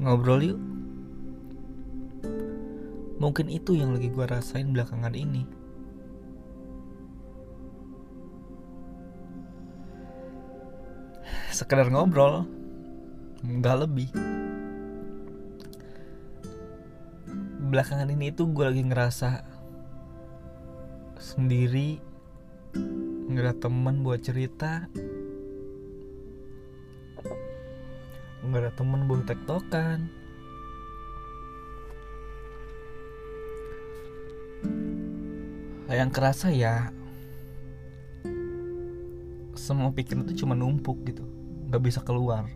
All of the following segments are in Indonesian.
ngobrol yuk. Mungkin itu yang lagi gue rasain belakangan ini. Sekedar ngobrol nggak lebih. Belakangan ini tuh gue lagi ngerasa sendiri nggak ada teman buat cerita nggak ada teman buat tektokan. Yang kerasa ya semua pikiran itu cuma numpuk gitu. Nggak bisa keluar.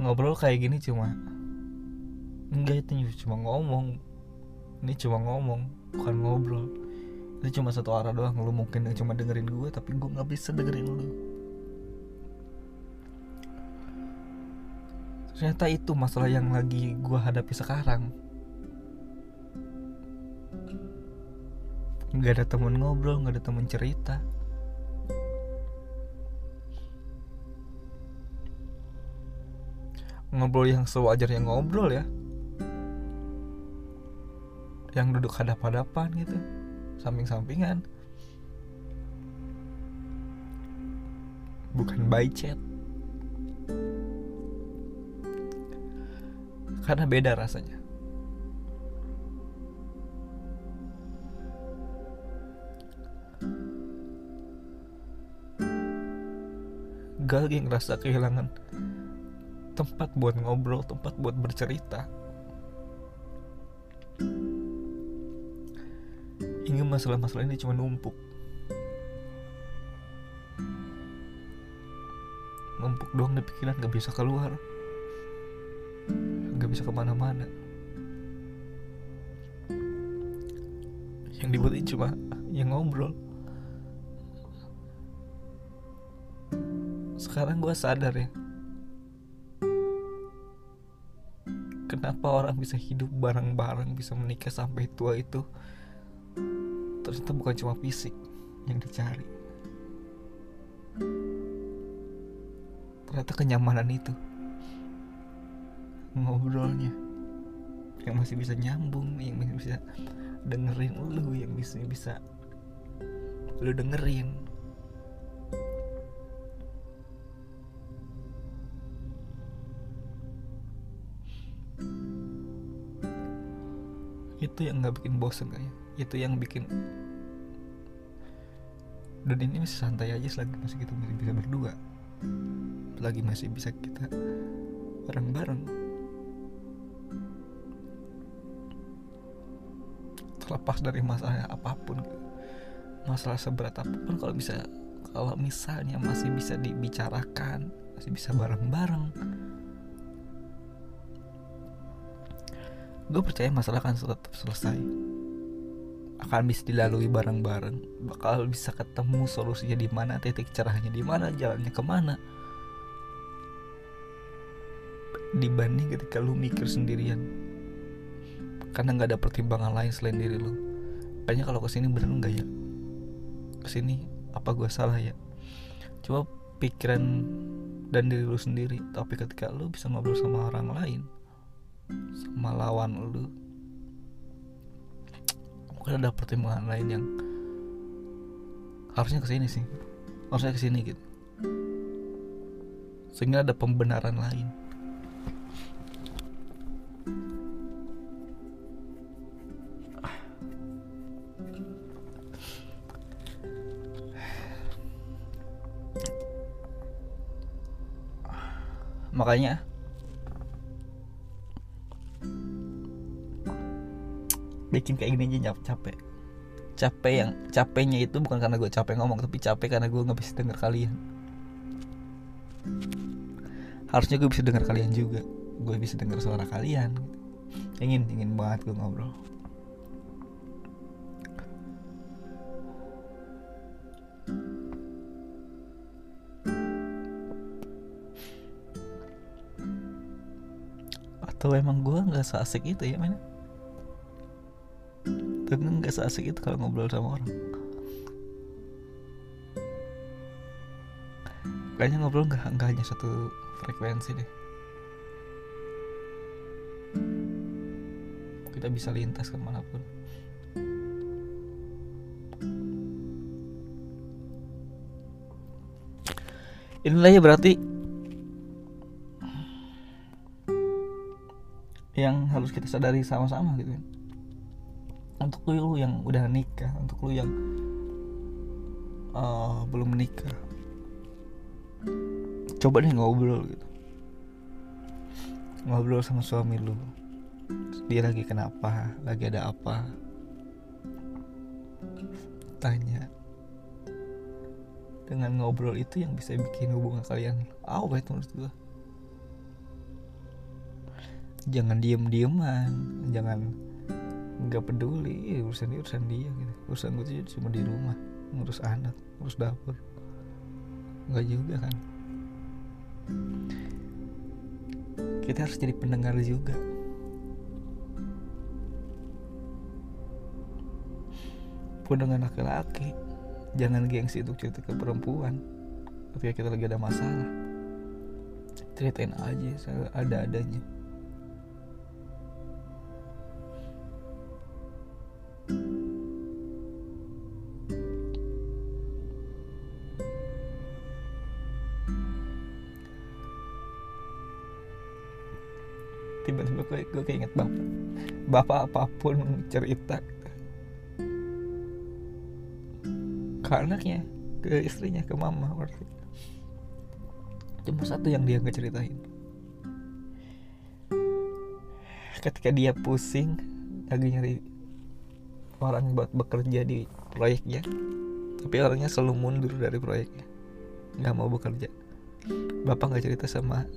Ngobrol kayak gini cuma enggak itu cuma ngomong. Ini cuma ngomong bukan ngobrol itu cuma satu arah doang lu mungkin cuma dengerin gue tapi gue nggak bisa dengerin lu. Ternyata itu masalah yang lagi gue hadapi sekarang. Nggak ada temen ngobrol nggak ada temen cerita. Ngobrol yang sewajarnya ngobrol ya. Yang duduk hadap-hadapan gitu samping-sampingan. Bukan by chat. Karena beda rasanya. Gal lagi ngerasa kehilangan tempat buat ngobrol, tempat buat bercerita. Hingga masalah-masalah ini cuma numpuk. Numpuk doang di pikiran gak bisa keluar. Gak bisa ke mana-mana. Yang dibutuhin cuma yang ngobrol. Sekarang gue sadar ya Kenapa orang bisa hidup bareng-bareng Bisa menikah sampai tua itu Ternyata bukan cuma fisik Yang dicari. Ternyata kenyamanan itu. Ngobrolnya. Yang masih bisa nyambung Yang masih bisa dengerin lu Yang bisa bisa Lu dengerin. Itu yang nggak bikin bosen kayaknya itu yang bikin dan ini masih santai aja selagi masih kita masih bisa berdua. Lagi masih bisa kita bareng-bareng. Terlepas dari masalah apa pun masalah seberat apa pun kalau bisa kalau misalnya masih bisa dibicarakan masih bisa bareng-bareng. Gue percaya masalah akan tetap selesai akan bisa dilalui bareng-bareng. Bakal bisa ketemu solusinya di mana titik cerahnya di mana jalannya ke mana. Dibanding ketika lu mikir sendirian. Karena nggak ada pertimbangan lain selain diri lu. Kayaknya kalau ke sini bener nggak ya? Ke sini apa gue salah ya? Coba pikiran dan diri lu sendiri. Tapi ketika lu bisa ngobrol sama orang lain sama lawan lu mungkin ada pertimbangan lain yang harusnya ke sini sih. Harusnya ke sini gitu. Sehingga ada pembenaran lain. Makanya bikin kayak gini aja capek. Capek yang capeknya itu bukan karena gue capek ngomong tapi capek karena gue nggak bisa dengar kalian. Harusnya gue bisa dengar kalian juga. Gue bisa dengar suara kalian. Ingin ingin banget gue ngobrol. Atau emang gue nggak seasik itu ya mana tapi nggak seasik itu kalau ngobrol sama orang. Kayaknya ngobrol nggak nggak hanya satu frekuensi deh. Kita bisa lintas ke mana pun. Inilah ya berarti yang harus kita sadari sama-sama gitu kan untuk lu yang udah nikah untuk lu yang uh, belum menikah. Coba deh ngobrol gitu. Ngobrol sama suami lu. Dia lagi kenapa? Lagi ada apa? Tanya. Dengan ngobrol itu yang bisa bikin hubungan kalian awet menurut gue jangan diem dieman jangan nggak peduli ya, urusan dia urusan dia gitu. Urusan gue tuh cuma di rumah ngurus anak ngurus dapur. Nggak juga kan. Kita harus jadi pendengar juga. Pun dengan laki-laki jangan gengsi untuk cerita ke perempuan. Ketika kita lagi ada masalah ceritain aja ada adanya bapak apa pun cerita. Ke anaknya ke istrinya ke mama berarti. Cuma satu yang dia nggak ceritain. Ketika dia pusing lagi nyari orang buat bekerja di proyeknya tapi orangnya selalu mundur dari proyeknya. Nggak mau bekerja. Bapak nggak cerita sama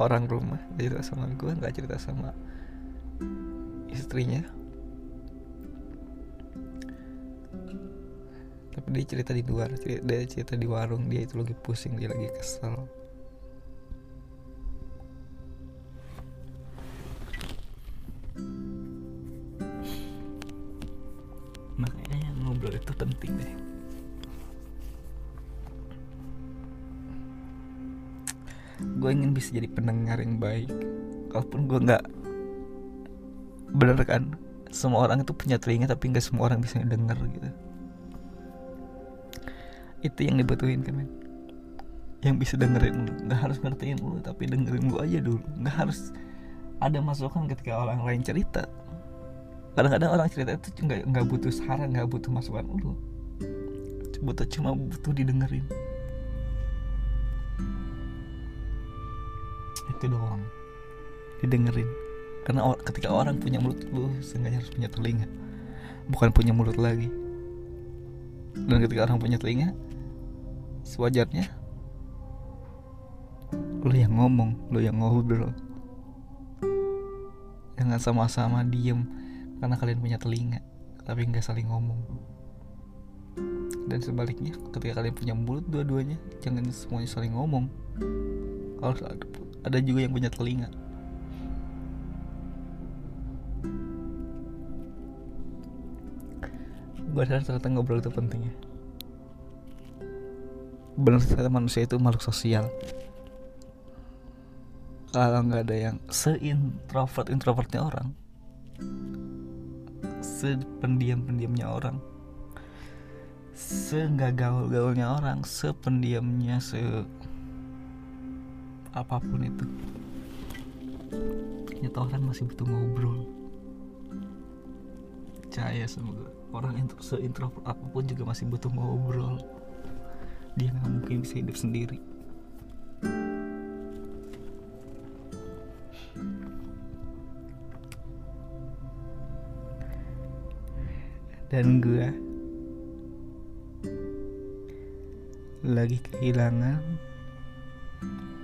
orang rumah nggak cerita sama gue nggak cerita sama istrinya. Tapi dia cerita di luar dia cerita di warung dia itu lagi pusing dia lagi kesel. Makanya ngobrol itu penting deh. Gue ingin bisa jadi pendengar yang baik kalaupun gue nggak bener kan? Semua orang itu punya telinga tapi nggak semua orang bisa denger gitu. Itu yang dibutuhin kan men. Yang bisa dengerin lu. Nggak harus ngertiin lu tapi dengerin lu aja dulu. Nggak harus ada masukan ketika orang lain cerita. Kadang-kadang orang cerita itu nggak nggak butuh saran nggak butuh masukan lu. Butuh cuma butuh didengerin. Itu doang. Didengerin karena ketika orang punya mulut lu seenggaknya harus punya telinga. Bukan punya mulut lagi. Dan ketika orang punya telinga sewajarnya lu yang ngomong lu yang ngobrol. Jangan sama-sama diem karena kalian punya telinga tapi nggak saling ngomong. Dan sebaliknya ketika kalian punya mulut dua-duanya jangan semuanya saling ngomong. Ada, ada juga yang punya telinga gue sadar ternyata ngobrol itu penting ya. Benar ternyata manusia itu makhluk sosial. Kalau nggak ada yang seintrovert introvertnya orang sependiam pendiamnya orang se nggak gaul gaulnya orang sependiamnya se apa pun itu ternyata orang masih butuh ngobrol. Percaya gue orang intro, seintrovert apa pun juga masih butuh ngobrol. Dia nggak mungkin bisa hidup sendiri. Dan gue lagi kehilangan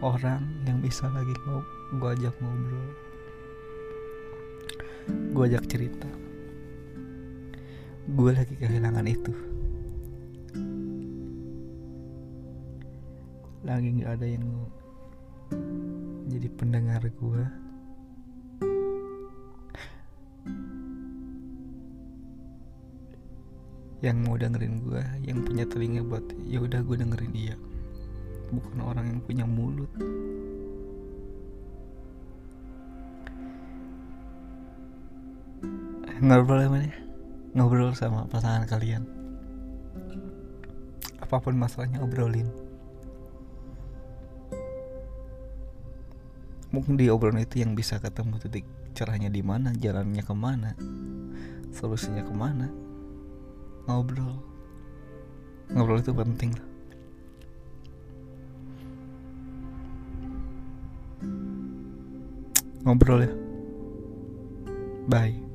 orang yang bisa lagi gue ajak ngobrol. Gue ajak cerita gue lagi kehilangan itu. Lagi nggak ada yang jadi pendengar gue yang mau dengerin gue yang punya telinga buat ya udah gue dengerin dia. Bukan orang yang punya mulut. Ngobrol apa nih ngobrol sama pasangan kalian. Apa pun masalahnya obrolin. Mungkin di obrolan itu yang bisa ketemu titik cerahnya di mana jalannya ke mana solusinya ke mana. Ngobrol. Ngobrol itu penting. Lah ngobrol ya. Bye